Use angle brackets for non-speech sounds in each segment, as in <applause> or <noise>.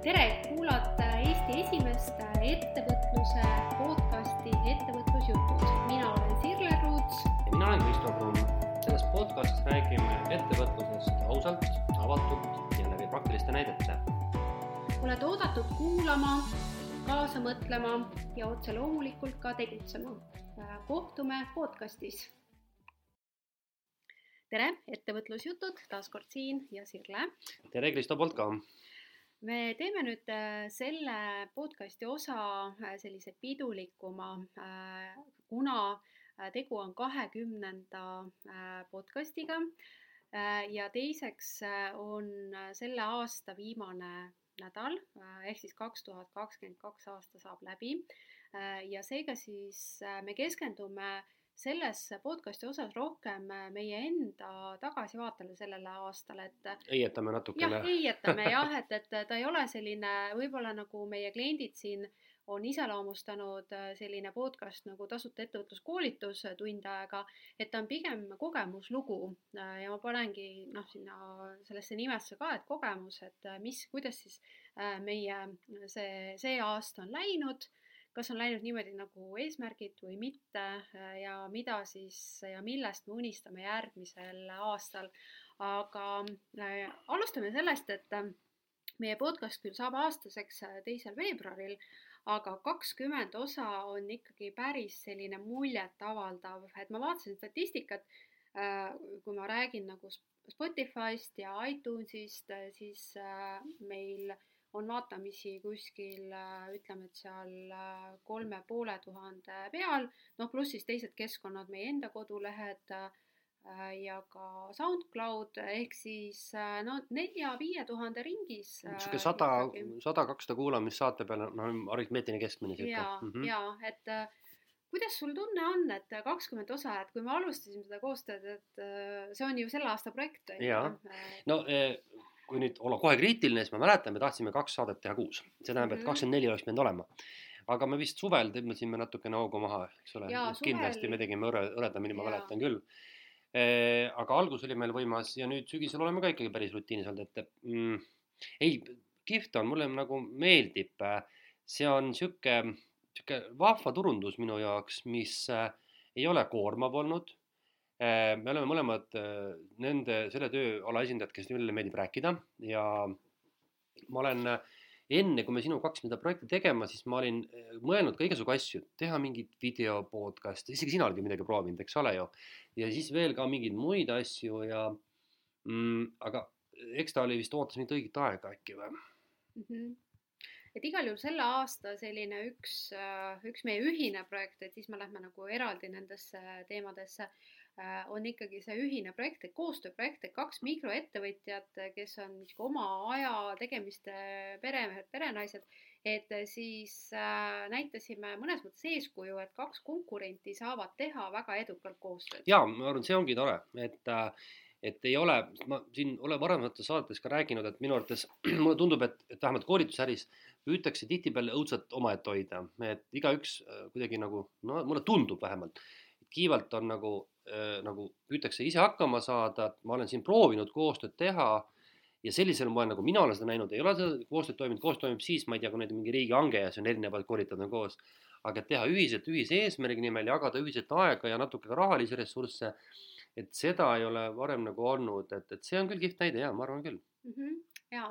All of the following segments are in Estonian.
tere, kuulate Eesti esimest ettevõtluse podcasti Ettevõtlusjutud. mina olen Sirle Ruuts. ja mina olen Kristo Kruun. selles podcastis räägime ettevõtlusest ausalt, avatult ja läbi praktiliste näidete. oled oodatud kuulama, kaasa mõtlema ja otse loomulikult ka tegutsema. kohtume podcastis. tere, Ettevõtlusjutud taas kord siin ja Sirle tere Kristo poolt ka me teeme nüüd äh, selle podcasti osa äh, sellise pidulikuma, äh, kuna tegu on kahekümnenda podcastiga ja teiseks on selle aasta viimane nädal ehk siis kaks tuhat kakskümmend kaks aasta saab läbi ja seega siis me keskendume selles podcasti osas rohkem äh, meie enda tagasivaatele sellele aastale, et. Äh, heietame natukene. jah, heietame jah, <laughs> et, et ta ei ole selline võib-olla nagu meie kliendid siin on iseloomustanud äh, selline podcast nagu tasuta ettevõtluskoolitus tund aega, et ta on pigem kogemuslugu ja ma panengi noh, sinna sellesse nimesse ka, et kogemus, et mis, kuidas siis meie see, see aasta on läinud kas on läinud niimoodi nagu eesmärgid või mitte äh, ja mida siis ja millest me unistame järgmisel aastal. aga äh, alustame sellest, et äh, meie podcast küll saab aastaseks teisel veebruaril, aga kakskümmend osa on ikkagi päris selline muljetavaldav, et ma vaatasin statistikat, kui ma räägin nagu Spotify'st ja iTunes'ist, siis meil on vaatamisi kuskil ütleme, et seal äh, kolme poole tuhande peal, noh pluss siis teised keskkonnad, meie enda kodulehed äh, ja ka SoundCloud ehk siis äh, no nelja-viie tuhande ringis. niisugune sada, sada, kakssada kuulamist saate peale, noh aritmeetiline keskmine sihuke. ja mm, -hmm. ja et kuidas sul tunne on, et kakskümmend osa, et kui me alustasime seda koostööd, et see on ju selle aasta projekt on ju. no kui nüüd olla kohe kriitiline, siis ma mäletan, me tahtsime kaks saadet teha kuus, see tähendab, et mhm. kakskümmend neli oleks pidanud olema. aga me vist suvel tõmbasime natukene hoogu maha, eks ole, kindlasti suvel... me tegime hõre, hõredamini, ma mäletan küll e,. aga algus oli meil võimas ja nüüd sügisel oleme ka ikkagi päris rutiinis olnud, et mm, ei, kihvt on, mulle nagu meeldib, see on sihuke, sihuke vahva turundus minu jaoks, mis äh, ei ole koormav olnud me oleme mõlemad äh, nende, selle tööala esindajad, kes neile meeldib rääkida. Ja ma olen äh, enne, kui me sinuga hakkasime seda projekti tegema, siis ma olin mõelnud ka igasugu asju, teha mingit video podcast'i, isegi sina oled ju midagi proovinud, eks ole ju. ja siis veel ka mingeid muid asju ja mm, aga eks ta oli vist, ootas mingit õiget aega äkki või? Mm? -hmm et igal juhul selle aasta selline üks, üks meie ühine projekt, et siis me lähme nagu eraldi nendesse teemadesse. Äh, on ikkagi see ühine projekt, et koostööprojekt, et kaks mikroettevõtjat, kes on oma aja tegemiste peremehed, perenaised, et siis äh, näitasime mõnes mõttes eeskuju, et kaks konkurenti saavad teha väga edukalt koostööd. ja ma arvan, see ongi tore, et äh, et ei ole, ma siin olen varasemates saadetes ka rääkinud, et minu arvates <clears throat> mulle tundub, et, et vähemalt koolitusäris püütakse tihtipeale õudselt omaette hoida, et igaüks äh, kuidagi nagu, no mulle tundub vähemalt, kiivalt on nagu äh,, nagu püütakse ise hakkama saada, ma olen siin proovinud koostööd teha ja sellisel moel, nagu mina olen seda näinud, ei ole seda koostööd toiminud, koostöö toimub siis, ma ei tea, kui nüüd mingi riigihange ja see on erinevad koolitajad on koos. aga et teha ühiselt ühise eesmärgi nimel, jagada ühiselt aega ja natuke ka rahalisi ressursse, et seda ei ole varem nagu olnud, et, et see on küll kihvt näide ja ma arvan küll mm. -hmm. ja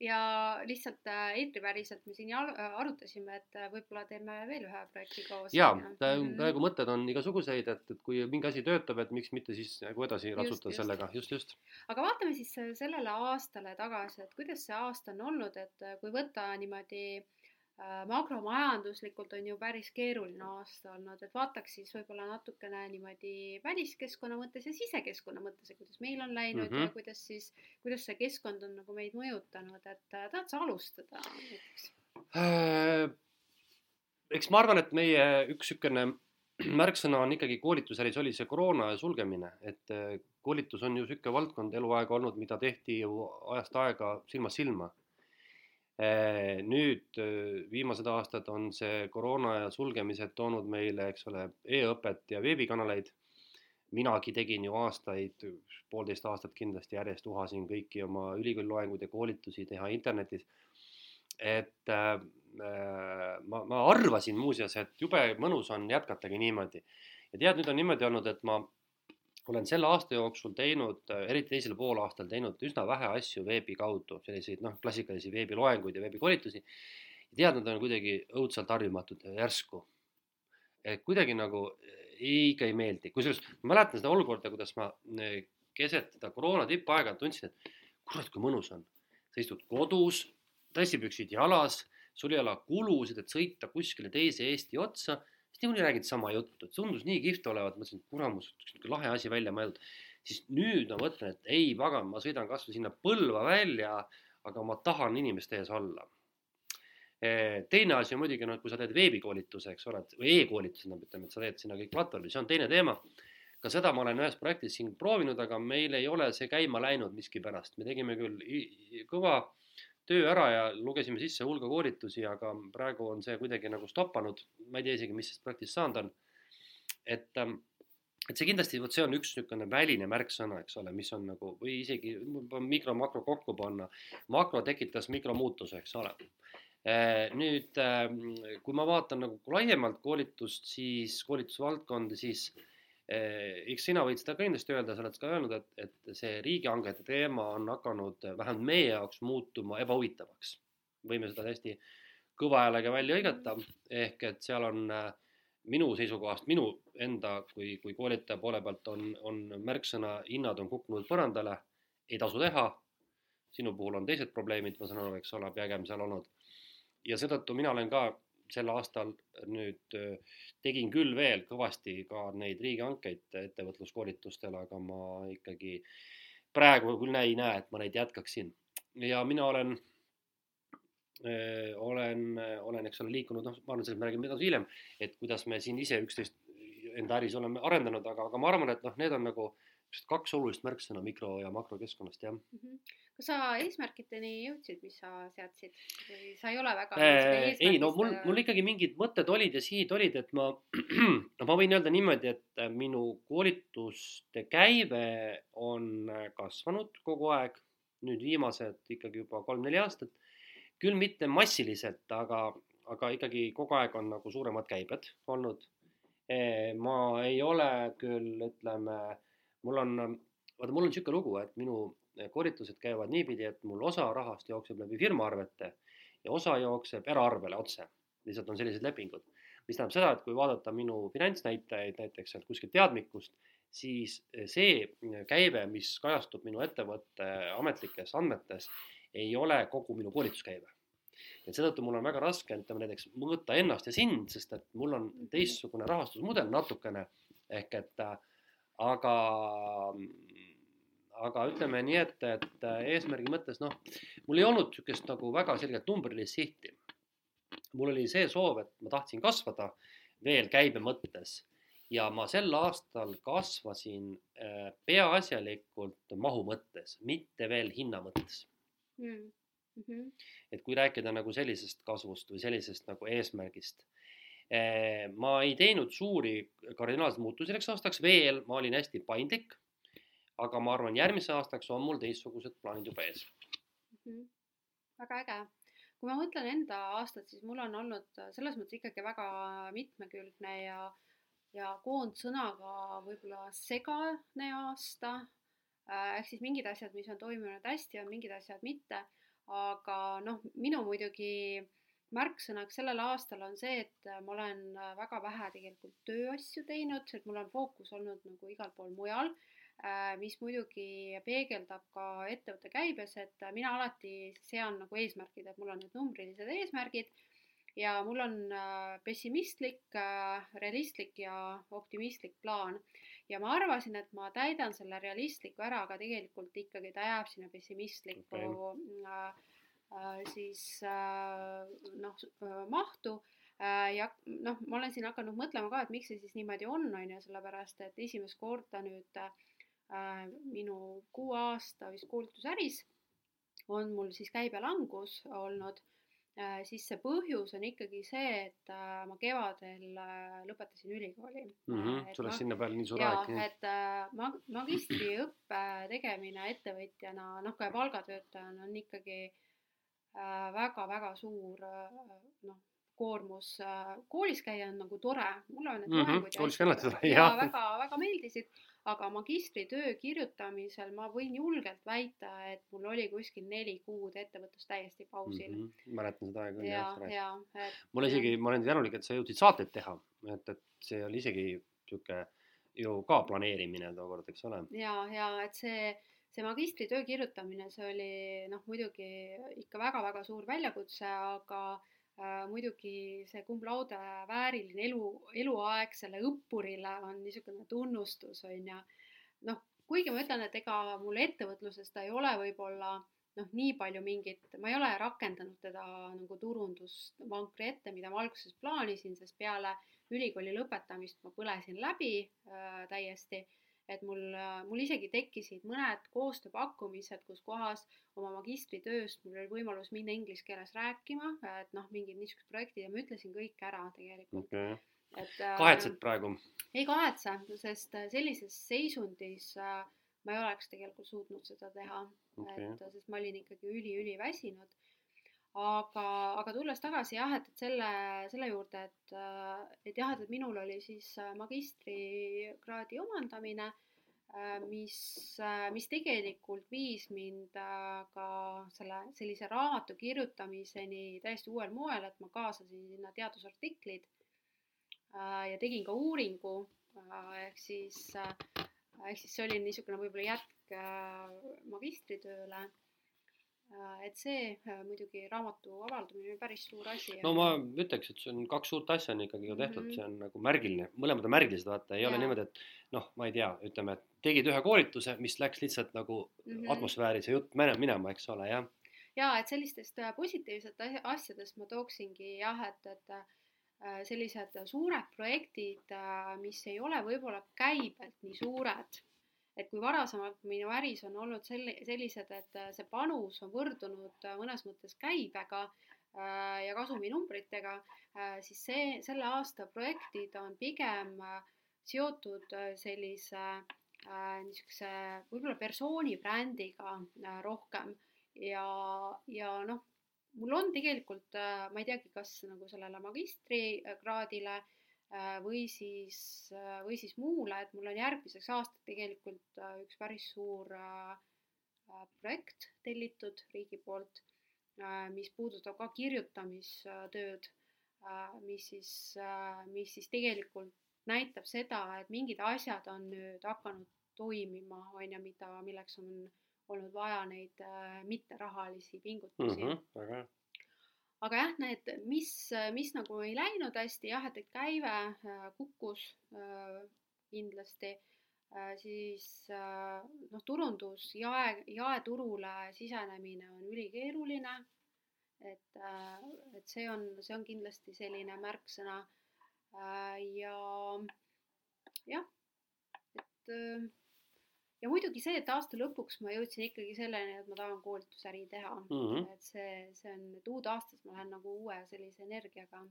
ja lihtsalt äh, eetriväliselt me siin äh, arutasime, et äh, võib-olla teeme veel ühe projekti koos. ja mhm. praegu mõtted on igasuguseid, et, et kui mingi asi töötab, et miks mitte siis nagu edasi ratsutada sellega, just, just. aga vaatame siis sellele aastale tagasi, et kuidas see aasta on olnud, et kui võtta niimoodi makromajanduslikult on ju päris keeruline aasta olnud, et vaataks siis võib-olla natukene niimoodi väliskeskkonna mõttes ja sisekeskkonna mõttes, et kuidas meil on läinud mm -hmm. ja mhm. kuidas siis, kuidas see keskkond on nagu meid mõjutanud, et äh, tahad sa alustada näiteks äh,? eks ma arvan, et meie üks niisugune märksõna on ikkagi koolitusäris oli see koroona sulgemine, et äh, koolitus on ju niisugune valdkond eluaeg olnud, mida tehti ju ajast aega silmast silma Äh, nüüd äh, viimased aastad on see koroona ja sulgemised toonud meile, eks ole e, e-õpet ja veebikanaleid. minagi tegin ju aastaid, poolteist aastat kindlasti järjest uhasin kõiki oma ülikooli loenguid ja koolitusi teha internetis. et äh, ma, ma arvasin muuseas, et jube mõnus on jätkatagi niimoodi. ja tead, nüüd on niimoodi olnud, et ma olen selle aasta jooksul teinud, eriti teisel poolaastal teinud üsna vähe asju veebi kaudu, selliseid noh, klassikalisi veebiloenguid ja veebikoolitusi. tead, nad on kuidagi õudselt harjumatud järsku. et kuidagi nagu ikka ei meeldi, kusjuures ma mäletan seda olukorda, kuidas ma eh, keset seda koroona tippaega tundsin, et kurat, kui mõnus on. sa istud kodus, dressipüksid jalas, sul ei ole kulusid, et sõita kuskile teise Eesti otsa niikuinii räägid sama juttu, et tundus nii kihvt olevat, mõtlesin, et kuramus, niisugune lahe asi välja mõeldud. siis nüüd ma mõtlen, et ei pagan, ma sõidan kasvõi sinna Põlva välja, aga ma tahan inimeste ees olla. Eh, teine asi on muidugi noh, kui sa teed veebikoolituse, eks ole, või e-koolituse, ütleme, et sa teed sinna kõik platvormi, see on teine teema. ka seda ma olen ühes projektis siin proovinud, aga meil ei ole see käima läinud miskipärast, me tegime küll kõva töö ära ja lugesime sisse hulga koolitusi, aga praegu on see kuidagi nagu stoppanud. ma ei tea isegi, mis sellest projektist saanud on. et, ähm, et see kindlasti, vot see on üks niisugune väline märksõna, eks ole, mis on nagu või isegi mikro-makro kokku panna. makro tekitas mikromuutuse, eks ole. Äh, nüüd, ähm, kui ma vaatan nagu laiemalt koolitust, siis koolitusvaldkondi, siis eks sina võid seda kindlasti öelda, sa oled ka öelnud, et, et see riigihangete teema on hakanud vähemalt meie jaoks muutuma ebahuvitavaks. võime seda hästi kõva häälega välja hõigata, ehk et seal on äh, minu seisukohast, minu enda kui, kui koolitaja poole pealt on, on märksõna, hinnad on kukkunud põrandale, ei tasu teha. sinu puhul on teised probleemid, ma saan aru, eks ole, pigem seal olnud. ja seetõttu mina olen ka sel aastal nüüd tegin küll veel kõvasti ka neid riigihankeid ettevõtluskoolitustel, aga ma ikkagi praegu küll ei näe, et ma neid jätkaksin. ja mina olen, olen, olen, eks ole, liikunud, noh, ma arvan, sellest me räägime edasi hiljem, et kuidas me siin ise üksteist enda äris oleme arendanud, aga, aga ma arvan, et noh, need on nagu kaks olulist märksõna mikro- ja makrokeskkonnast, jah mm. -hmm kas sa eesmärkideni jõudsid, mis sa seadsid või sa ei ole väga äh,? ei no mul, mul ikkagi mingid mõtted olid ja sihid olid, et ma, <clears throat> no ma võin öelda niimoodi, et äh, minu koolituste käive on äh, kasvanud kogu aeg, nüüd viimased ikkagi juba kolm-neli aastat. küll mitte massiliselt, aga, aga ikkagi kogu aeg on nagu suuremad käibed olnud. Äh, ma ei ole küll, ütleme, mul on, vaata, mul on niisugune lugu, et minu koolitused käivad niipidi, et mul osa rahast jookseb läbi firma arvete ja osa jookseb eraarvele otse. lihtsalt on sellised lepingud, mis tähendab seda, et kui vaadata minu finantsnäitajaid näiteks sealt kuskilt teadmikust, siis see käive, mis kajastub minu ettevõtte ametlikes andmetes, ei ole kogu minu koolituskäive. et seetõttu mul on väga raske, ütleme näiteks mõõta ennast ja sind, sest et mul on teistsugune rahastusmudel natukene ehk et aga aga ütleme nii, et, et äh, eesmärgi mõttes noh, mul ei olnud niisugust nagu väga selget numbrilist sihti. mul oli see soov, et ma tahtsin kasvada veel käibe mõttes ja ma sel aastal kasvasin äh, peaasjalikult mahu mõttes, mitte veel hinna mõttes mm. -hmm. et kui rääkida nagu sellisest kasvust või sellisest nagu eesmärgist. Ma ei teinud suuri kardinaalseid muutusi selleks aastaks veel, ma olin hästi paindlik aga ma arvan, järgmise aastaks on mul teistsugused plaanid juba ees mm. -hmm. väga äge. kui ma mõtlen enda aastat, siis mul on olnud selles mõttes ikkagi väga mitmekülgne ja, ja koondsõnaga võib-olla segane aasta. Äh, ehk siis mingid asjad, mis on toimunud hästi, on mingid asjad mitte. aga noh, minu muidugi märksõnaks sellel aastal on see, et ma olen väga vähe tegelikult tööasju teinud, et mul on fookus olnud nagu igal pool mujal Äh, mis muidugi peegeldab ka ettevõtte käibes, et mina alati sean nagu eesmärgid, et mul on need numbrilised eesmärgid ja mul on äh, pessimistlik, äh, realistlik ja optimistlik plaan. ja ma arvasin, et ma täidan selle realistliku ära, aga tegelikult ikkagi ta jääb sinna pessimistlikku okay. Siis noh, mahtu ja noh, ma olen siin hakanud mõtlema ka, et miks see siis niimoodi on, on ju, sellepärast et esimest korda nüüd äh, Äh, minu kuue aasta vist koolitusäris on mul siis käibelangus olnud, äh, siis see põhjus on ikkagi see, et äh, ma kevadel lõpetasin ülikooli mm. -hmm. sul läks sinna peale nii suur aeg. et mag-, magistriõppe tegemine ettevõtjana, noh, ka palgatöötajana on ikkagi väga-väga suur noh, koormus koolis käia on nagu tore, mulle on need mm -hmm. loengud koolis ka alati tore, ja väga-väga meeldisid aga magistritöö kirjutamisel ma võin julgelt väita, et mul oli kuskil neli kuud ettevõtlus täiesti pausil mm. -hmm. mäletan seda aega ja, ja, et. mul isegi, ma olen tänulik, et sa jõudsid saateid teha, et, et see oli isegi sihuke ju ka planeerimine tookord, eks ole. ja, ja et see, see magistritöö kirjutamine, see oli noh, muidugi ikka väga-väga suur väljakutse, aga äh, muidugi see cum laude vääriline elu, eluaeg selle õppurile on niisugune tunnustus, on ju. noh, kuigi ma ütlen, et ega mul ettevõtluses ta ei ole võib-olla noh, nii palju mingit, ma ei ole rakendanud teda nagu turundusvankri ette, mida ma alguses plaanisin, sest peale ülikooli lõpetamist ma põlesin läbi äh, täiesti et mul, mul isegi tekkisid mõned koostööpakkumised, kus kohas oma magistritööst mul oli võimalus minna inglise keeles rääkima, et noh, mingid niisugused projektid ja ma ütlesin kõik ära tegelikult okay.. et äh, kahetsed praegu? ei kahetse, sest sellises seisundis äh, ma ei oleks tegelikult suutnud seda teha okay., et sest ma olin ikkagi üli-üliväsinud aga, aga tulles tagasi jah, et, et selle, selle juurde, et, et jah, et minul oli siis äh, magistrikraadi omandamine, äh, mis, äh, mis tegelikult viis mind ka selle sellise raamatu kirjutamiseni täiesti uuel moel, et ma kaasasin sinna teadusartiklid ja tegin ka uuringu ehk siis, ehk siis see oli niisugune võib-olla jätk magistritööle. Äh, et see äh, muidugi raamatu avaldamine oli päris suur asi. no ma ütleks, et see on kaks suurt asja on ikkagi ju tehtud mm, -hmm. see on nagu märgiline, mõlemad on märgilised, vaata, ei ja. ole niimoodi, et noh, ma ei tea, ütleme, et tegid ühe koolituse, mis läks lihtsalt nagu mm -hmm. atmosfääri see jutt minema, eks ole, jah. ja et sellistest äh, positiivsetest asjadest ma tooksingi jah, et, et sellised suured projektid, mis ei ole võib-olla käibelt nii suured et kui varasemalt minu äris on olnud selle, sellised, et äh, see panus on võrdunud äh, mõnes mõttes käibega äh, ja kasuminumbritega, siis see, selle aasta projektid on pigem seotud sellise niisuguse võib-olla persooni brändiga rohkem. Ja, ja noh, mul on tegelikult, ma ei teagi, kas nagu sellele magistrikraadile äh, või siis, äh, või siis muule, et mul on järgmiseks aastaks tegelikult äh, üks päris suur projekt tellitud riigi poolt, mis puudutab ka kirjutamistööd, mis siis, mis siis tegelikult näitab seda, et mingid asjad on nüüd hakanud toimima, on ju, mida, milleks on olnud vaja neid mitterahalisi pingutusi mm. -hmm, väga hea aga jah, need, mis, mis nagu ei läinud hästi, jah, et, käive äh, kukkus äh, kindlasti, äh, siis noh, turundus, jae, jaeturule sisenemine on ülikeeruline. et, et see on, see on kindlasti selline märksõna. ja jah, et ja muidugi see, et aasta lõpuks ma jõudsin ikkagi selleni, et ma tahan koolitusäri teha mm. -hmm. et see, see on, et uude aastasse ma lähen nagu uue sellise energiaga.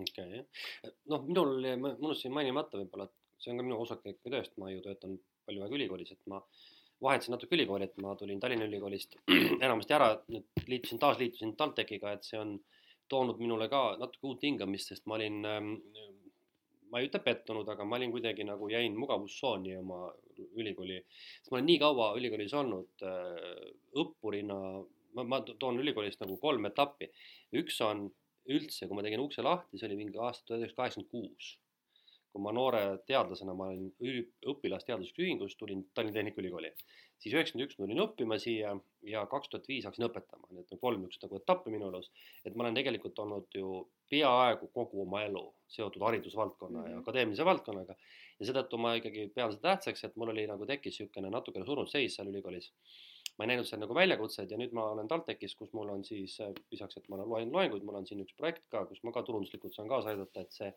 okei okay., noh, minul, ma unustasin mainimata võib-olla, et see on ka minu osake tööst, ma ju töötan palju aega ülikoolis, et ma vahetasin natuke ülikooli, et ma tulin Tallinna Ülikoolist <clears throat> enamasti ära, nüüd liitusin, taasliitusin TalTechiga, et see on toonud minule ka natuke uut hingamist, sest ma olin ähm, ma ei ütle pettunud, aga ma olin kuidagi nagu jäin mugavustsooni oma ülikooli, sest ma olen nii kaua ülikoolis olnud äh, õppurina, ma, ma toon ülikoolist nagu kolm etappi. üks on üldse, kui ma tegin ukse lahti, see oli mingi aasta tuhat üheksasada kaheksakümmend kuus kui ma noore teadlasena, ma olin õpilasteaduslikes ühingus, tulin Tallinna Tehnikaülikooli. Siis üheksakümmend üks ma tulin õppima siia ja kaks tuhat viis hakkasin õpetama, nii et on kolm niisugust nagu etappi minu elus. et ma olen tegelikult olnud ju peaaegu kogu oma elu seotud haridusvaldkonna mm -hmm. ja mhm. akadeemilise valdkonnaga. ja seetõttu ma ikkagi pean seda tähtsaks, et mul oli nagu tekkis niisugune natukene surnud seis seal ülikoolis ma ei näinud seal nagu väljakutseid ja nüüd ma olen TalTechis, kus mul on siis lisaks, et ma loen loenguid, mul on siin üks projekt ka, kus ma ka turunduslikult saan kaasa aidata, et see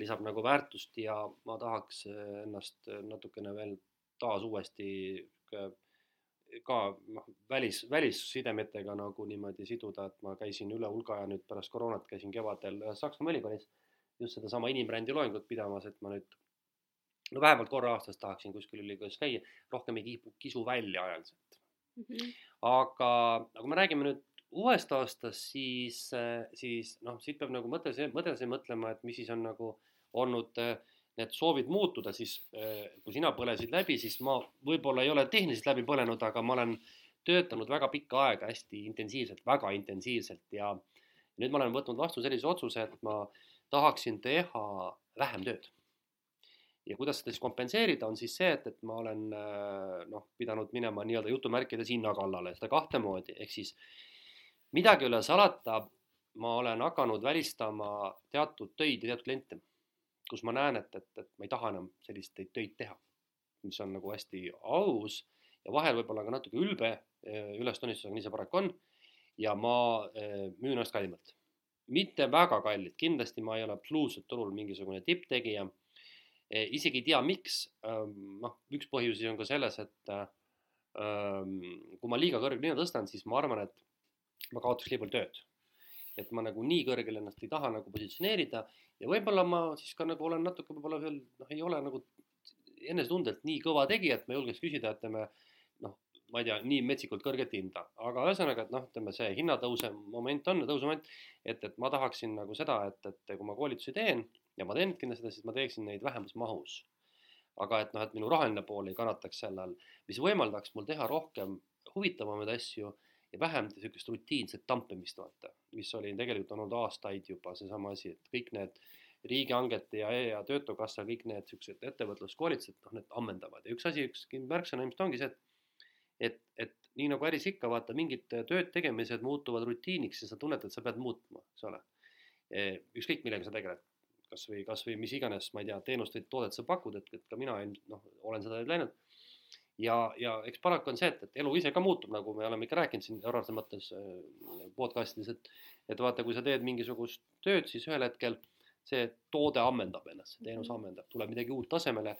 lisab nagu väärtust ja ma tahaks äh, ennast äh, natukene veel taas uuesti ka noh, välis, välissidemetega nagu niimoodi siduda, et ma käisin üle hulga aja nüüd pärast koroonat käisin kevadel Saksamaa ülikoolis just sedasama inimbrändi loengut pidamas, et ma nüüd no vähemalt korra aastas tahaksin kuskil ülikoolis käia, rohkem ei kipu, kisu välja ajaliselt mm. -hmm. aga, aga kui me räägime nüüd uuest aastast, siis, siis noh, siit peab nagu mõte, mõtelisi mõtlema, et mis siis on nagu olnud need soovid muutuda, siis kui sina põlesid läbi, siis ma võib-olla ei ole tehniliselt läbi põlenud, aga ma olen töötanud väga pikka aega hästi intensiivselt, väga intensiivselt ja nüüd ma olen võtnud vastu sellise otsuse, et ma tahaksin teha vähem tööd. Ja kuidas seda siis kompenseerida, on siis see, et, et ma olen noh, pidanud minema nii-öelda jutumärkides hinna kallale, seda kahte moodi, ehk siis midagi ei ole salata, ma olen hakanud välistama teatud töid ja teatud kliente, kus ma näen, et, et, et ma ei taha enam selliseid töid teha, mis on nagu hästi aus ja vahel võib-olla ka natuke ülbe ülestunnistusega, nii see paraku on. ja ma müün ennast kallimalt, mitte väga kallilt, kindlasti ma ei ole absoluutselt turul mingisugune tipptegija Eh, isegi ei tea, miks, ähm, noh, üks põhjusi on ka selles, et ähm, kui ma liiga kõrgele hinna tõstan, siis ma arvan, et ma kaotaks liiga palju tööd. Et ma nagu nii kõrgele ennast ei taha nagu positsioneerida ja võib-olla ma siis ka nagu olen natuke võib-olla veel noh, ei ole nagu enesetundelt nii kõva tegija, et ma julgeks küsida, ütleme noh, ma ei tea, nii metsikult kõrget hinda, aga ühesõnaga, et noh, ütleme see hinnatõuse moment on, tõusumoment, et, et ma tahaksin nagu seda, et, et kui ma koolitusi teen ja ma teen kindlasti seda, siis ma teeksin neid vähemas mahus. aga et noh, et minu rahaline pool ei kannataks selle all, mis võimaldaks mul teha rohkem huvitavamaid asju ja vähem niisugust rutiinset tampimist, vaata, mis oli tegelikult olnud aastaid juba seesama asi, et kõik need riigihangete ja e- ja Töötukassa kõik need niisugused ettevõtluskoolitused, noh, need ammendavad ja üks asi, üks märksõna ilmselt ongi see, et, et, et nii nagu äris ikka, vaata, mingid tööd tegemised muutuvad rutiiniks ja sa tunned, et sa pead muutma, eks ole. ükskõik millega sa tegeled kasvõi, kasvõi mis iganes, ma ei tea, teenust või toodet sa pakud, et, et ka mina noh, olen seda läinud. Ja, ja eks paraku on see, et, et elu ise ka muutub, nagu me oleme ikka rääkinud siin eurose mõttes äh, podcastides, et, et vaata, kui sa teed mingisugust tööd, siis ühel hetkel see toode ammendab ennast, see teenus mhm. ammendab, tuleb midagi uut tasemele.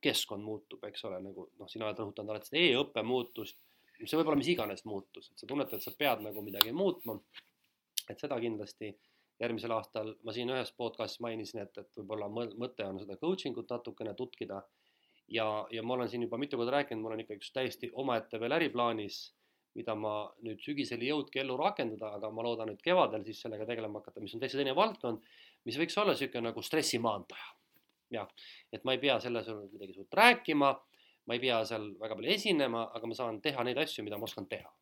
keskkond muutub, eks ole, nagu noh, sina oled rõhutanud alati seda e-õppe muutust, see võib olla mis iganes muutus, et sa tunnetad, et sa pead nagu midagi muutma. et seda kindlasti järgmisel aastal ma siin ühes podcast'is mainisin, et, et võib-olla mõte on seda coaching ut natukene tutkida. Ja, ja ma olen siin juba mitu korda rääkinud, mul on ikka üks täiesti omaette veel äriplaanis, mida ma nüüd sügisel ei jõudki ellu rakendada, aga ma loodan nüüd kevadel siis sellega tegelema hakata, mis on täitsa teine valdkond, mis võiks olla niisugune nagu stressimaandaja. jah, et ma ei pea selles midagi suurt rääkima, ma ei pea seal väga palju esinema, aga ma saan teha neid asju, mida ma oskan teha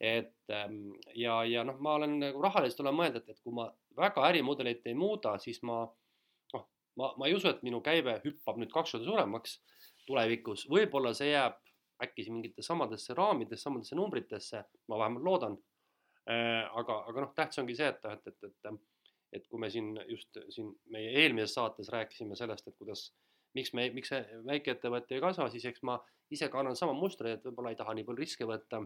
et ähm, ja, ja noh, ma olen nagu rahaliselt olen mõelnud, et, et kui ma väga ärimudelit ei muuda, siis ma ma, ma ei usu, et minu käive hüppab nüüd kaks korda suuremaks tulevikus, võib-olla see jääb äkki siin mingitesse samadesse raamidesse, samadesse numbritesse, ma vähemalt loodan. Äh,. aga, aga noh, tähtis ongi see, et, et, et, et, et kui me siin just siin meie eelmises saates rääkisime sellest, et kuidas, miks me, miks see väikeettevõte ei kasva, siis eks ma ise kannan sama mustri, et võib-olla ei taha nii palju riske võtta.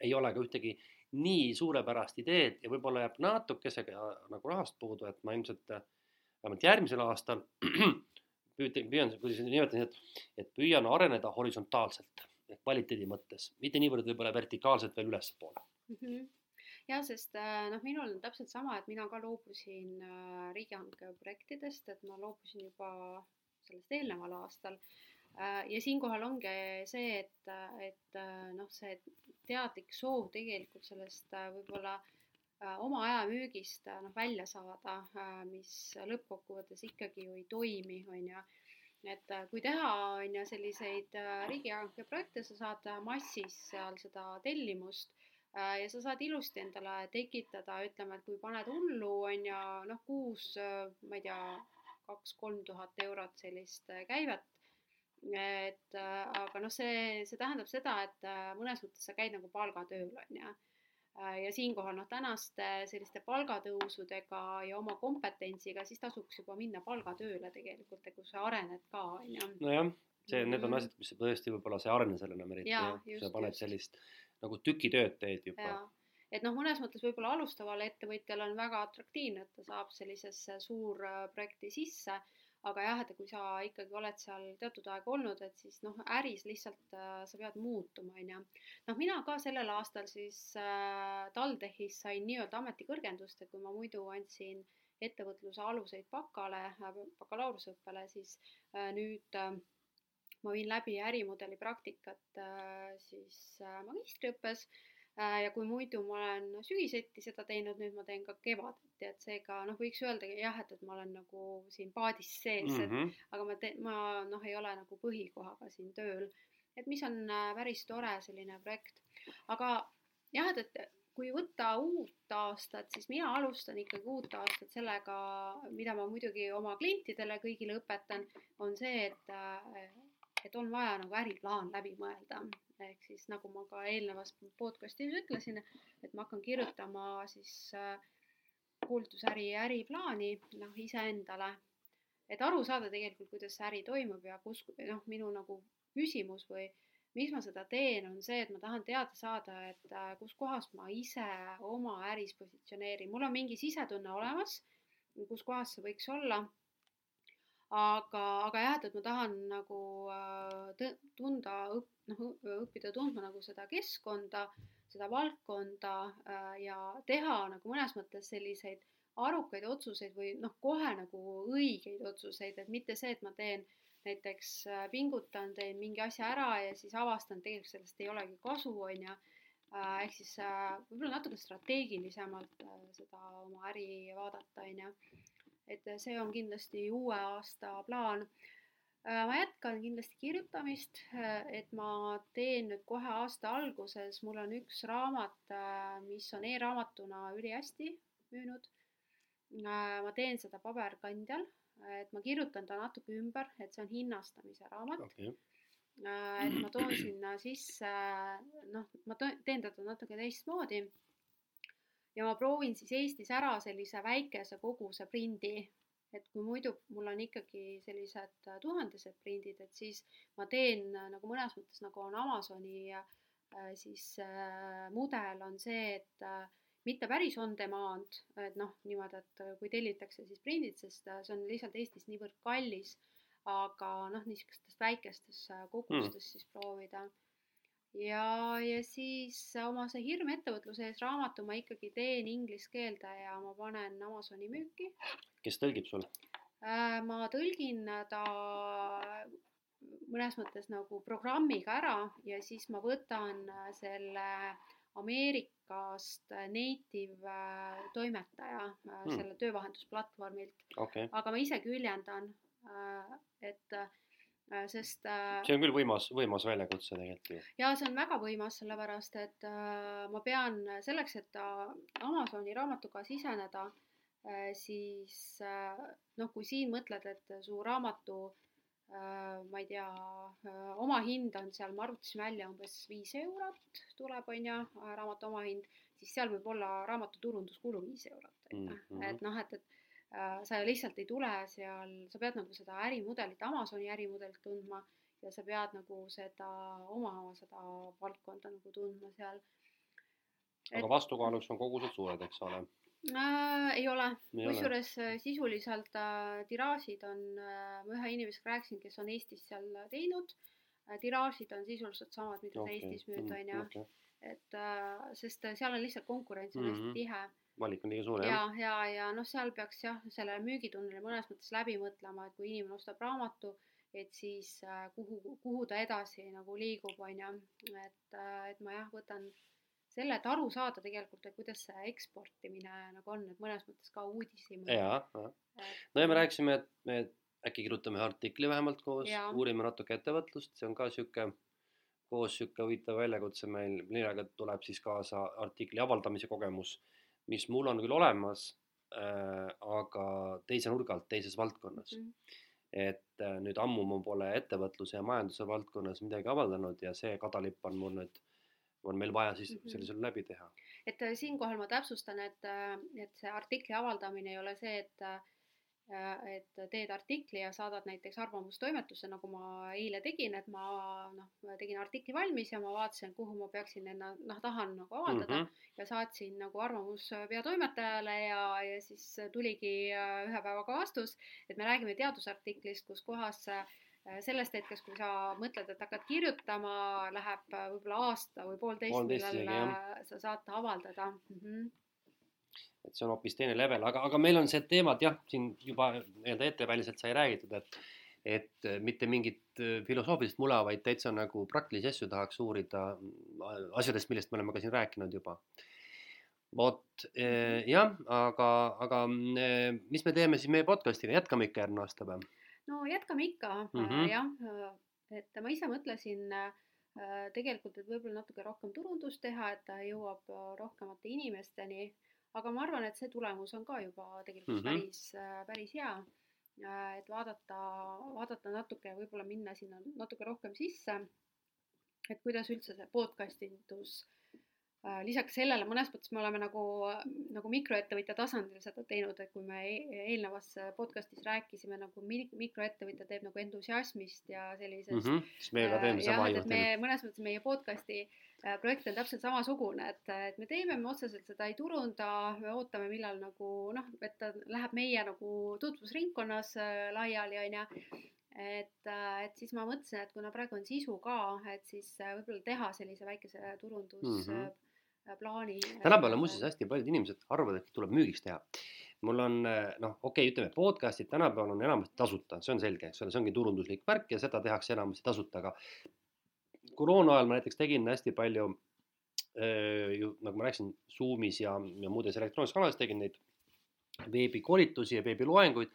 Ei ole ka ühtegi nii suurepärast ideed ja võib-olla jääb natukesega nagu rahast puudu, et ma ilmselt vähemalt järgmisel aastal. <clears throat> Püüan, kuidas nimetasin, et, et püüan areneda horisontaalselt ehk kvaliteedi mõttes, mitte niivõrd võib-olla vertikaalselt veel ülespoole. Mm. -hmm jah, sest äh, noh, minul on täpselt sama, et mina ka loobusin äh, riigihanke projektidest, et ma loobusin juba sellest eelneval aastal. Äh, ja siinkohal ongi see, et, et äh, noh, see teadlik soov tegelikult sellest äh, võib-olla oma aja müügist noh, välja saada, mis lõppkokkuvõttes ikkagi ju ei toimi, on ju. et kui teha, on ju, selliseid riigihanke projekte, sa saad massis seal seda tellimust ja sa saad ilusti endale tekitada, ütleme, et kui paned hullu, on ju, noh, kuus, ma ei tea, kaks-kolm tuhat eurot sellist käivet et äh, aga noh, see, see tähendab seda, et äh, mõnes mõttes sa käid nagu palgatööl, on ju. Äh, ja siinkohal noh, tänaste selliste palgatõusudega ja oma kompetentsiga, siis tasuks juba minna palgatööle tegelikult, kus sa arened ka, on ju. nojah, see, need on mhm. asjad, mis tõesti võib-olla sa ei arene sellena eriti, jah, sa paned just. sellist nagu tükitööd teed juba et noh, mõnes mõttes võib-olla alustaval ettevõtjal on väga atraktiivne, et ta saab sellisesse suurprojekti sisse aga jah, et kui sa ikkagi oled seal teatud aega olnud, et siis noh, äris lihtsalt äh, sa pead muutuma, on ju. noh, mina ka sellel aastal siis äh, TalTechis sain nii-öelda ametikõrgendust, et kui ma muidu andsin ettevõtluse aluseid bakale äh,, bakalaureuseõppele, siis äh, nüüd äh, ma viin läbi ärimudeli praktikat äh, siis äh, magistriõppes Äh, ja kui muidu ma olen sügiseti seda teinud, nüüd ma teen ka kevadeti, et seega noh, võiks öelda jah, et, et ma olen nagu siin paadis sees mm, -hmm. et mhm. aga ma teen, ma noh, ei ole nagu põhikohaga siin tööl, et mis on äh, päris tore selline projekt, aga jah, et, et kui võtta uut aastat, siis mina alustan ikkagi uut aastat sellega, mida ma muidugi oma klientidele kõigile õpetan, on see, et äh, et on vaja nagu äriplaan läbi mõelda. ehk siis nagu ma ka eelnevas podcast'is ütlesin, et ma hakkan kirjutama siis äh, kuultusäri äriplaani noh, iseendale, et aru saada tegelikult, kuidas see äri toimub ja kus noh, minu nagu küsimus või miks ma seda teen, on see, et ma tahan teada saada, et äh, kus kohas ma ise oma äris positsioneerin, mul on mingi sisetunne olemas, kus kohas see võiks olla aga, aga jah, et, et ma tahan nagu äh, tunda, noh, õppida tundma nagu seda keskkonda, seda valdkonda äh, ja teha nagu mõnes mõttes selliseid arukaid otsuseid või noh, kohe nagu õigeid otsuseid, et mitte see, et ma teen näiteks äh, pingutan, teen mingi asja ära ja siis avastan, tegelikult sellest ei olegi kasu, on ju. ehk siis võib-olla natuke strateegilisemalt seda oma äri vaadata, on ju et see on kindlasti uue aasta plaan. Äh, ma jätkan kindlasti kirjutamist, äh, et ma teen nüüd kohe aasta alguses, mul on üks raamat, äh, mis on e-raamatuna ülihästi müünud. ma teen seda paberkandjal, et ma kirjutan ta natuke ümber, et see on hinnastamise raamat okay et ma toon sinna sisse, noh, ma teen teda natuke teistmoodi ja ma proovin siis Eestis ära sellise väikese koguse prindi, et kui muidu mul on ikkagi sellised äh, tuhandesed prindid, et siis ma teen äh, nagu mõnes mõttes nagu on Amazoni äh, siis mudel on see, et mitte päris on demand, et noh, niimoodi, et kui tellitakse siis prindid, sest see on lihtsalt Eestis niivõrd kallis, aga noh, niisugustes väikestes kogustes mm. siis proovida ja, ja siis oma see hirm ettevõtluse ees raamatu ma ikkagi teen inglise keelde ja ma panen Amazoni müüki. kes tõlgib sul? Äh, ma tõlgin ta mõnes mõttes nagu programmiga ära ja siis ma võtan selle Ameerikast native äh, toimetaja hmm. selle töövahendusplatvormilt okay.. aga ma ise küljendan, et Äh, sest äh, see on küll võimas, võimas väljakutse tegelikult ju. jaa, see on väga võimas, sellepärast et äh, ma pean selleks, et Amazoni raamatuga siseneda, siis noh, kui siin mõtled, et su raamatu ma ei tea, omahind on seal, me arvutasime välja umbes viis eurot tuleb, on ju, raamatu omahind, siis seal võib olla raamatu turunduskulu viis eurot, on ju, mhm. et noh, et, et Äh, sa lihtsalt ei tule seal, sa pead nagu seda ärimudelit, Amazoni ärimudelit tundma ja sa pead nagu seda oma, seda valdkonda nagu tundma seal. aga vastukaaluks on kogused suured, eks ole äh,? ei ole, kusjuures äh, sisuliselt äh, tiraažid on äh,, ma ühe inimesega rääkisin, kes on Eestis seal teinud äh,, tiraažid on sisuliselt samad, mida okay. sa Eestis müüd, on ju et äh, sest seal on lihtsalt konkurents on mm -hmm. hästi mhm. tihe valik on liiga suur ja, ja, ja, ja noh, seal peaks jah, selle müügitunneli mõnes mõttes läbi mõtlema, et kui inimene ostab raamatu, et siis äh, kuhu, kuhu ta edasi nagu liigub, on ju, et äh,, et ma jah, võtan selle, et aru saada tegelikult, et kuidas see eksportimine nagu on, et mõnes mõttes ka uudishimu. ja, ja, no ja me rääkisime, et me äkki kirjutame artikli vähemalt koos, uurime natuke ettevõtlust, see on ka sihuke koos sihuke huvitav väljakutse meil, millega tuleb siis kaasa artikli avaldamise kogemus mis mul on küll olemas äh,, aga teise nurga alt, teises valdkonnas mm. -hmm. et äh, nüüd ammu ma pole ettevõtluse ja majanduse valdkonnas midagi avaldanud ja see kadalipp on mul nüüd, on meil vaja siis mm -hmm. sellisel läbi teha. et äh, siinkohal ma täpsustan, et, äh, et see artikli avaldamine ei ole see, et äh, Äh, et teed artikli ja saadad näiteks arvamustoimetusse, nagu ma eile tegin, et ma noh, tegin artikli valmis ja ma vaatasin, kuhu ma peaksin enna, noh, tahan nagu avaldada mm -hmm. ja saatsin nagu arvamus peatoimetajale ja, ja siis tuligi äh, ühe päevaga vastus, et me räägime teadusartiklist, kus kohas äh, sellest hetkest, kui sa mõtled, et hakkad kirjutama, läheb võib-olla aasta või poolteist, millal sa saad avaldada mm. -hmm et see on hoopis teine level, aga, aga meil on see teemad jah, siin juba nii-öelda etteväliselt sai räägitud, et et mitte mingit filosoofilist mula, vaid täitsa nagu praktilisi asju tahaks uurida asjadest, millest me oleme ka siin rääkinud juba. vot jah, aga, aga mis me teeme siis meie podcast'iga, jätkame ikka järgmine aasta või? no jätkame ikka mm -hmm. jah, et ma ise mõtlesin tegelikult, et võib-olla natuke rohkem turundust teha, et ta jõuab rohkemate inimesteni aga ma arvan, et see tulemus on ka juba tegelikult mm -hmm. päris, päris hea. et vaadata, vaadata natuke, võib-olla minna sinna natuke rohkem sisse. et kuidas üldse see podcast indus Äh, lisaks sellele mõnes mõttes me oleme nagu, nagu mikroettevõtja tasandil seda teinud, et kui me e-, eelnevas podcast'is rääkisime nagu mikroettevõtja teeb nagu entusiasmist ja sellisest mm. -hmm. siis meie ka teeme sama mõnes mõttes meie podcast'i äh, projekt on täpselt samasugune, et, et me teeme, me otseselt seda ei turunda, me ootame, millal nagu noh, et ta läheb meie nagu tutvusringkonnas äh, laiali, on ju et, et siis ma mõtlesin, et kuna praegu on sisu ka, et siis võib-olla teha sellise väikese turundus mm -hmm plaani. tänapäeval on muuseas hästi paljud inimesed arvavad, et tuleb müügiks teha. mul on noh, okei okay,, ütleme podcast'id tänapäeval on enamasti tasuta, see on selge, eks ole, see ongi turunduslik värk ja seda tehakse enamasti tasuta, aga koroona ajal ma näiteks tegin hästi palju ju nagu ma rääkisin, Zoomis ja, ja muudes elektroonilistes kanalites tegin neid veebikoolitusi ja veebiloenguid.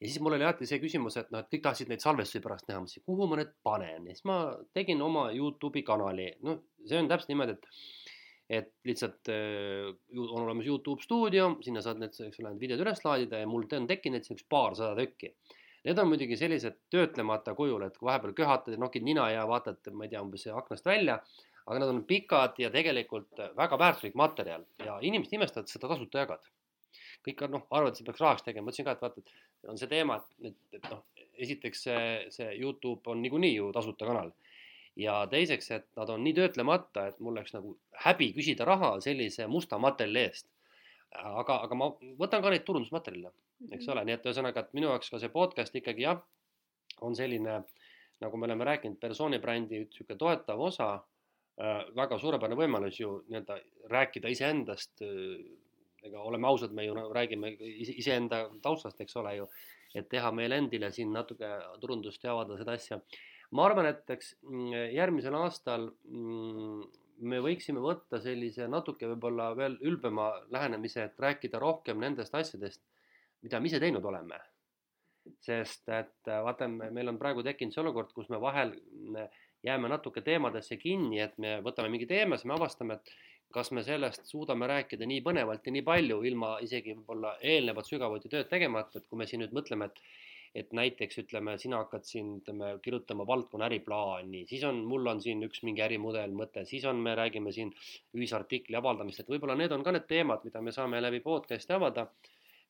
Ja siis mul oli alati see küsimus, et noh, et kõik tahtsid neid salvestusi pärast näha, ma mõtlesin, kuhu ma need panen? Ja siis ma tegin oma Youtube'i kanali, noh, see on täpselt niimoodi, et et lihtsalt äh, on olemas Youtube stuudio, sinna saad need, eks ole, need videod üles laadida ja mul on tekkinud siukest paarsada tükki. Need on muidugi sellised töötlemata kujul, et kui vahepeal köhatad ja nokid nina ja vaatad, ma ei tea, umbes aknast välja, aga nad on pikad ja tegelikult väga väärtuslik materjal ja inimesed imestavad, et seda tasuta jagad. kõik on noh, arvavad, et seda peaks rahaks tegema, ma ütlesin ka, et vaata, et on see teema, et, et noh, esiteks see, see Youtube on niikuinii ju tasuta kanal ja teiseks, et nad on nii töötlemata, et mul oleks nagu häbi küsida raha sellise musta materjali eest. Aga, aga ma võtan ka neid turundusmaterjale, eks mhm. ole, nii et ühesõnaga, et minu jaoks ka see podcast ikkagi jah, on selline, nagu me oleme rääkinud, persooni brändi niisugune toetav osa äh,, väga suurepärane võimalus ju nii-öelda rääkida iseendast äh,, ega oleme ausad, me ju räägime iseenda taustast, eks ole ju, et teha meile endile siin natuke turundust ja avada seda asja ma arvan, et eks mm, järgmisel aastal mm, me võiksime võtta sellise natuke võib-olla veel ülbema lähenemise, et rääkida rohkem nendest asjadest, mida me ise teinud oleme. sest et vaata, meil on praegu tekkinud see olukord, kus me vahel mm, jääme natuke teemadesse kinni, et me võtame mingi teema, siis me avastame, et kas me sellest suudame rääkida nii põnevalt ja nii palju, ilma isegi võib-olla eelnevat sügavuti tööd tegemata, et kui me siin nüüd mõtleme, et et näiteks ütleme, sina hakkad siin ütleme kirjutama valdkonna äriplaani, siis on, mul on siin üks mingi ärimudel mõte, siis on, me räägime siin ühisartikli avaldamist, et võib-olla need on ka need teemad, mida me saame läbi podcast'i avada.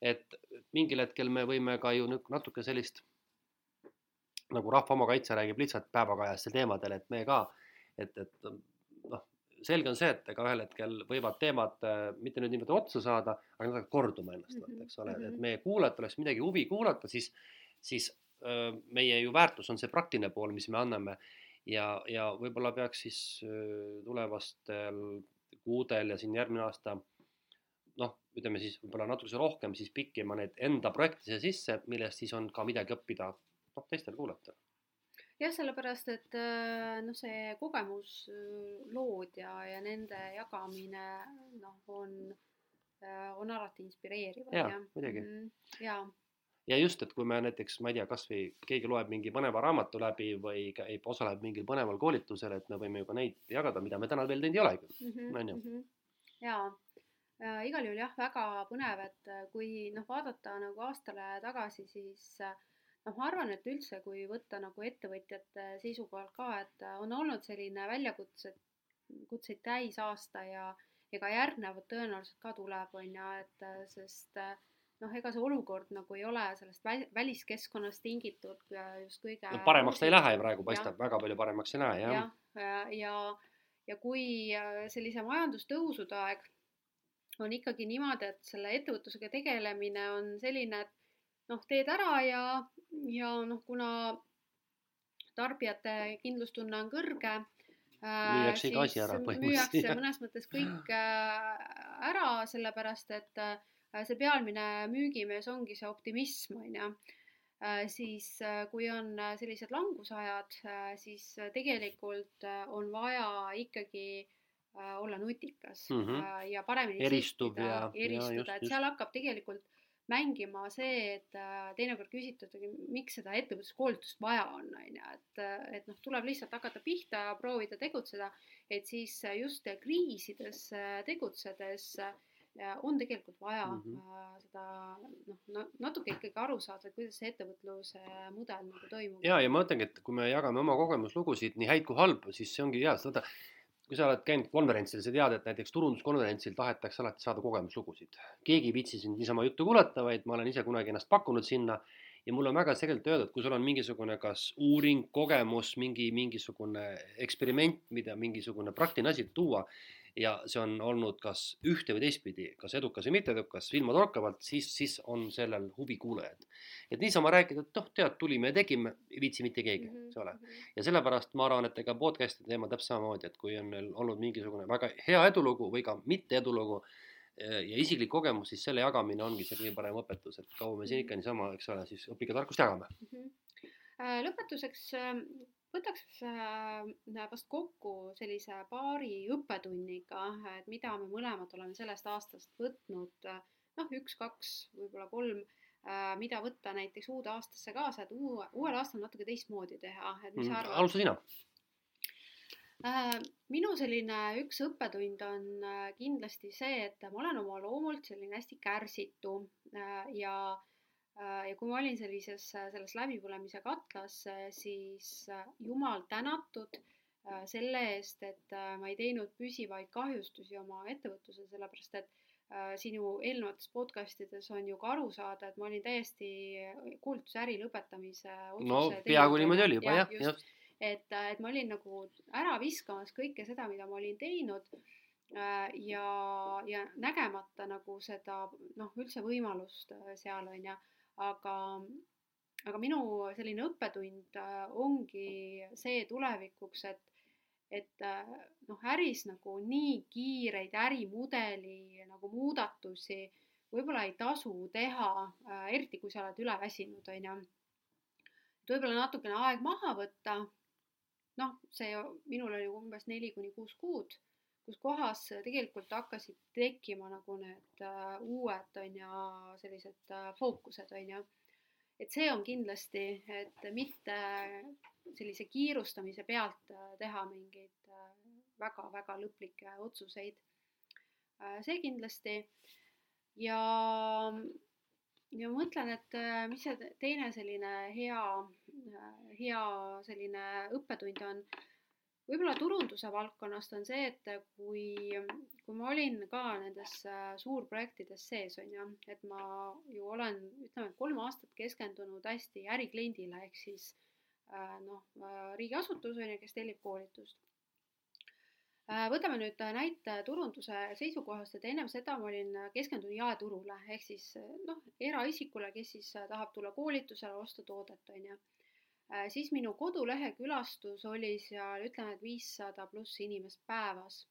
et mingil hetkel me võime ka ju natuke sellist nagu Rahva Omakaitse räägib lihtsalt päevakajastel teemadel, et me ka, et, et noh, selge on see, et ega ühel hetkel võivad teemad äh, mitte nüüd niimoodi otsa saada, aga nad hakkavad korduma ennast mm, -hmm. eks ole, et mhm. meie kuulajatel oleks midagi huvi kuulata, siis siis meie ju väärtus on see praktiline pool, mis me anname ja, ja võib-olla peaks siis tulevastel kuudel ja siin järgmine aasta noh, ütleme siis võib-olla natukese rohkem siis pikkima neid enda projekte sisse, millest siis on ka midagi õppida noh, teistel kuulajatel jah, sellepärast et noh, see kogemuslood ja, ja nende jagamine noh, on, on alati inspireerivad. jaa, muidugi. -hmm. jaa ja just, et kui me näiteks, ma ei tea, kasvõi keegi loeb mingi põneva raamatu läbi või käib, osaleb mingil põneval koolitusel, et me võime ju ka neid jagada, mida me täna veel teinud ei olegi mm, -hmm, on ju. Mhm. jaa äh,, igal juhul jah, väga põnev, et äh, kui noh, vaadata nagu aastale tagasi, siis äh, noh, ma arvan, et üldse, kui võtta nagu ettevõtjate seisukohalt ka, et äh, on olnud selline väljakutse, kutseid täis aasta ja, ja ka järgnevad tõenäoliselt ka tuleb, on ju, et sest äh, noh, ega see olukord nagu ei ole sellest väliskeskkonnast tingitud just kõige no paremaks ta ei lähe praegu, paistab, väga palju paremaks ei lähe, jah. ja, ja, ja, kui äh, sellise majandustõusude aeg on ikkagi niimoodi, et selle ettevõtlusega tegelemine on selline, et noh, teed ära ja, ja noh, kuna tarbijate kindlustunne on kõrge müüakse iga asi ära põhimõtteliselt. müüakse mõnes mõttes kõik äh, ära, sellepärast et äh, Äh, see pealmine müügimees ongi see optimism, on ju. siis kui on sellised langusajad, siis tegelikult on vaja ikkagi olla nutikas mm -hmm. ja paremini eristub sihtida, ja eristuda, et seal hakkab tegelikult mängima see, et teinekord küsitakse, miks seda ettevõtluskoolitust vaja on, on ju, et, et noh, tuleb lihtsalt hakata pihta ja proovida tegutseda, et siis just kriisides tegutsedes on tegelikult vaja mm -hmm. seda noh, natuke ikkagi aru saada, kuidas see ettevõtluse mudel nagu toimub. ja, ja ma mõtlengi, et kui me jagame oma kogemuslugusid, nii häid kui halbu, siis see ongi hea, seda kui sa oled käinud konverentsil, sa tead, et näiteks turunduskonverentsil tahetakse alati saada kogemuslugusid. keegi ei viitsi sind niisama juttu kuulata, vaid ma olen ise kunagi ennast pakkunud sinna ja mul on väga selgelt öeldud, kui sul on mingisugune kas uuring, kogemus, mingi, mingisugune eksperiment, mida mingisugune praktiline asi tuua, ja see on olnud kas ühte või teistpidi, kas edukas või mitteedukas, silmatorkavalt, siis, siis on sellel huvi kuulajad. et niisama rääkida, et noh, tead, tulime ja tegime, ei viitsi mitte keegi, mhm, eks ole. Mhm. ja sellepärast ma arvan, et ega podcast'i teema täpselt samamoodi, et kui on neil olnud mingisugune väga hea edulugu või ka mitte edulugu eh, ja isiklik kogemus, siis selle jagamine ongi see kõige parem õpetus, et kaua me siin ikka niisama, eks ole, siis õpige tarkust jagame mm. -hmm. lõpetuseks võtaks äh, vast kokku sellise paari õppetunniga, et mida me mõlemad oleme sellest aastast võtnud, noh, üks-kaks, võib-olla kolm, äh, mida võtta näiteks uude aastasse kaasa, et uue, uuel aastal natuke teistmoodi teha, et mis sa mm, arvad? alusta sina äh, minu selline üks õppetund on kindlasti see, et ma olen oma loomult selline hästi kärsitu ja Äh, ja kui ma olin sellises, äh, selles läbipõlemise katlas, äh, siis jumal tänatud selle eest, et ma ei teinud püsivaid kahjustusi oma ettevõtlusele, sellepärast et siin ju eelnevates podcastides on ju ka aru saada, et ma olin täiesti koolitusäri lõpetamise no peaaegu niimoodi oli juba jah, jah. et, et ma olin nagu ära viskamas kõike seda, mida ma olin teinud ja, ja nägemata nagu seda noh, üldse võimalust seal on ju aga, aga minu selline õppetund äh, ongi see tulevikuks, et, et äh, noh, äris nagu nii kiireid ärimudeli nagu muudatusi võib-olla ei tasu teha, äh, eriti kui sa oled üle väsinud, on ju. et võib-olla natukene aeg maha võtta. noh, see minul oli umbes neli kuni kuus kuud kus kohas tegelikult hakkasid tekkima nagu need uh, uued on ju sellised uh, fookused on ju. et see on kindlasti, et mitte sellise kiirustamise pealt uh, teha mingeid väga-väga lõplikke otsuseid. see kindlasti ja, ja ma mõtlen, et mis see teine selline hea, hea selline õppetund on võib-olla turunduse valdkonnast on see, et kui, kui ma olin ka nendes äh, suurprojektides sees, on ju, et ma ju olen, ütleme, kolm aastat keskendunud hästi ärikliendile ehk siis äh, noh, äh, riigiasutus on ju, kes tellib koolitust. võtame nüüd näite turunduse seisukohast, et ennem seda ma olin keskendunud jaeturule ehk siis noh, eraisikule, kes siis tahab tulla koolitusele, osta toodet, on ju siis minu kodulehe külastus oli seal ütleme, et viissada pluss inimest päevas.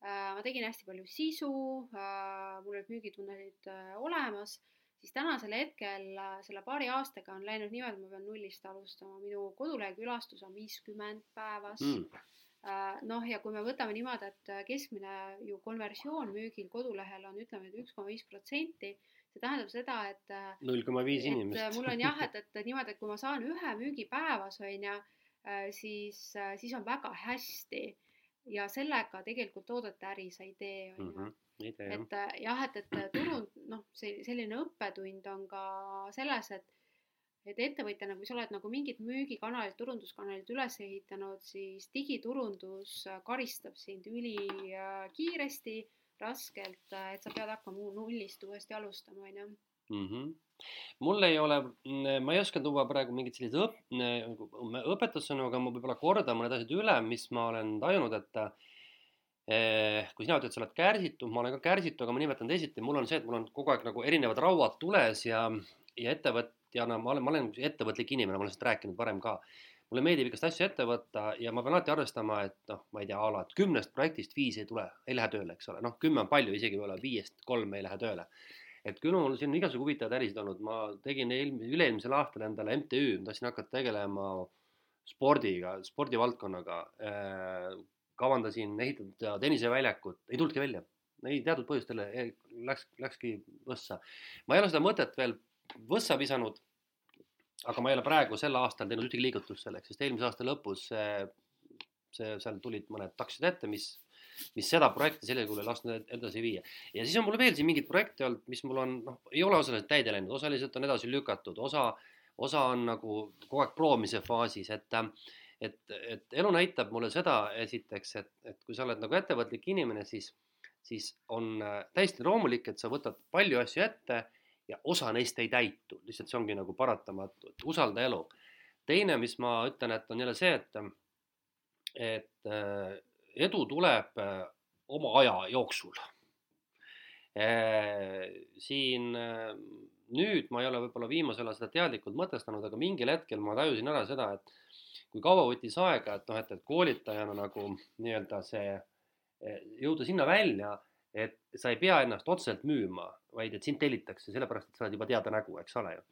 Äh, ma tegin hästi palju sisu, äh, mul olid müügitunnelid olemas, siis tänasel hetkel selle paari aastaga on läinud niimoodi, et ma pean nullist alustama, minu kodulehe külastus on viiskümmend päevas. Mm. Noh, ja kui me võtame niimoodi, et keskmine ju konversioon müügil kodulehel on, ütleme, et üks koma viis protsenti, see tähendab seda, et äh, null koma viis inimest. mul on jah, et, et niimoodi, et kui ma saan ühe müügi päevas, on ju, äh, siis, äh, siis on väga hästi ja sellega tegelikult toodete äri sa ei tee, on ju. Mhm, et jah, et, et turund, noh, see selline õppetund on ka selles, et et ettevõtjana, kui sa oled nagu mingid müügikanalid, turunduskanalid üles ehitanud, siis digiturundus karistab sind ülikiiresti äh, raskelt, äh, et sa pead hakkama nullist uuesti alustama, on ju mm. -hmm. mul ei ole, ma ei oska tuua praegu mingeid selliseid õp-, õpetussõnu, aga ma võib-olla kordan mõned asjad üle, mis ma olen tajunud, et eh, kui sina ütled, sa oled kärsitu, ma olen ka kärsitu, aga ma nimetan teisiti, mul on see, et mul on kogu aeg nagu erinevad rauad tules ja, ja ettevõtjana ma olen, ma olen ettevõtlik inimene, ma olen sellest rääkinud varem ka mulle meeldib igast asju ette võtta ja ma pean alati arvestama, et noh, ma ei tea, a la, et kümnest projektist viis ei tule, ei lähe tööle, eks ole, noh, kümme on palju, isegi võib-olla viiest kolm ei lähe tööle. et küll mul siin igasugu huvitavaid ärisid olnud, ma tegin eelmise, üle-eelmisel aastal endale MTÜ, ma tahtsin hakata tegelema spordiga, spordivaldkonnaga äh,. kavandasin ehitada tenniseväljakut, ei tulnudki välja, ei teatud põhjustel läks, läkski võssa. ma ei ole seda mõtet veel võssa visanud. Aga ma ei ole praegu sel aastal teinud ühtegi liigutust selleks, sest eelmise aasta lõpus see, see, seal tulid mõned taksid ette, mis mis seda projekti sellisel kujul ei lasknud edasi viia. ja siis on mul veel siin mingeid projekte olnud, mis mul on, noh, ei ole osaliselt täide läinud, osaliselt on edasi lükatud, osa, osa on nagu kogu aeg proovimise faasis, et et, et elu näitab mulle seda esiteks, et, et kui sa oled nagu ettevõtlik inimene, siis, siis on äh, täiesti loomulik, et sa võtad palju asju ette ja osa neist ei täitu, lihtsalt see ongi nagu paratamatu, et usalda elu. teine, mis ma ütlen, et on jälle see, et, et äh, edu tuleb äh, oma aja jooksul. Äh, siin nüüd ma ei ole võib-olla viimasel ajal seda teadlikult mõtestanud, aga mingil hetkel ma tajusin ära seda, et kui kaua võttis aega, et noh, et, et koolitajana nagu nii-öelda see jõuda sinna välja, et sa ei pea ennast otseselt müüma, vaid et sind tellitakse sellepärast, et sa oled juba teada nägu, eks ole ju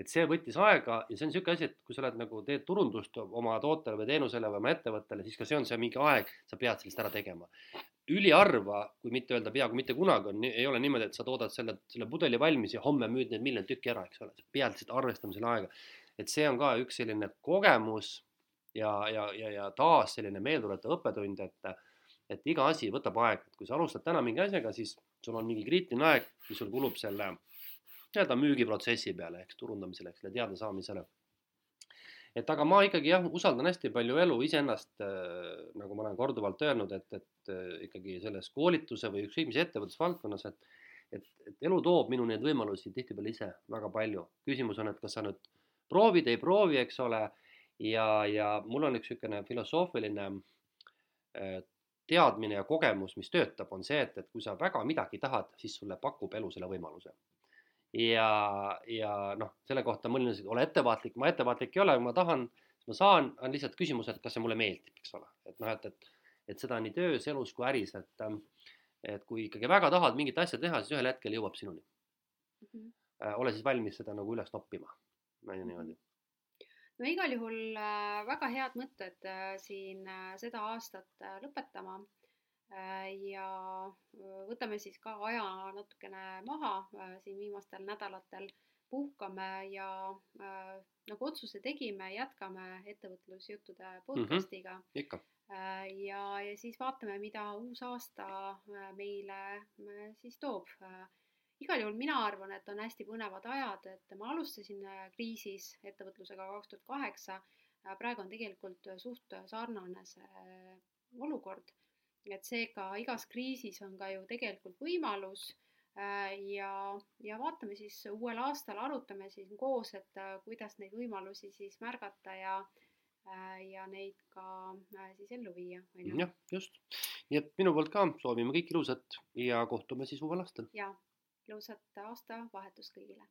et see võttis aega ja see on niisugune asi, et kui sa oled nagu teed turundust oma tootele või teenusele või oma ettevõttele, siis ka see on see mingi aeg, sa pead sellest ära tegema. üliharva, kui mitte öelda peaaegu mitte kunagi on, ei ole niimoodi, et sa toodad selle, selle pudeli valmis ja homme müüd need miljon tükki ära, eks ole, sa pead lihtsalt arvestama selle aega. et see on ka üks selline kogemus ja, ja, ja, ja taas selline meelduletav õppetund, et et iga asi võtab aega, et kui sa alustad täna mingi asjaga, siis sul on mingi kriitiline aeg, mis sul kulub selle nii-öelda müügiprotsessi peale, eks turundamisele, eks selle teadasaamisele. et aga ma ikkagi jah, usaldan hästi palju elu iseennast äh,, nagu ma olen korduvalt öelnud, et, et äh, ikkagi selles koolituse või ükskõik mis ettevõtlusvaldkonnas, et et, et elu toob minu neid võimalusi tihtipeale ise väga palju. küsimus on, et kas sa nüüd proovid, ei proovi, eks ole, ja, ja mul on üks niisugune filosoofiline äh, teadmine ja kogemus, mis töötab, on see, et, et kui sa väga midagi tahad, siis sulle pakub elu selle võimaluse. Ja, ja noh, selle kohta mõni ütles, et ole ettevaatlik, ma ettevaatlik ei ole, kui ma tahan, siis ma saan, on lihtsalt küsimus, et kas see mulle meeldib, eks ole, et noh, et, et, et seda nii töös, elus kui äris, et, et kui ikkagi väga tahad mingit asja teha, siis ühel hetkel jõuab sinuni. Mm. -hmm. ole siis valmis seda nagu üles noppima, on ju niimoodi no igal juhul äh, väga head mõtted äh, siin äh, seda aastat lõpetama ja võtame siis ka aja natukene maha siin viimastel nädalatel, puhkame ja nagu otsuse tegime, jätkame ettevõtlusjuttude mhm. podcast'iga mm. -hmm, ikka. ja, ja siis vaatame, mida uus aasta meile siis toob. Igal juhul mina arvan, et on hästi põnevad ajad, et ma alustasin kriisis ettevõtlusega kaks tuhat kaheksa. praegu on tegelikult suht sarnane see olukord et seega igas kriisis on ka ju tegelikult võimalus äh, ja, ja vaatame siis uuel aastal, arutame siis koos, et äh, kuidas neid võimalusi siis märgata ja äh, ja neid ka siis ellu viia. jah, just. nii et minu poolt ka soovime kõik ilusat ja kohtume siis uuel aastal. ja, ilusat aastavahetust kõigile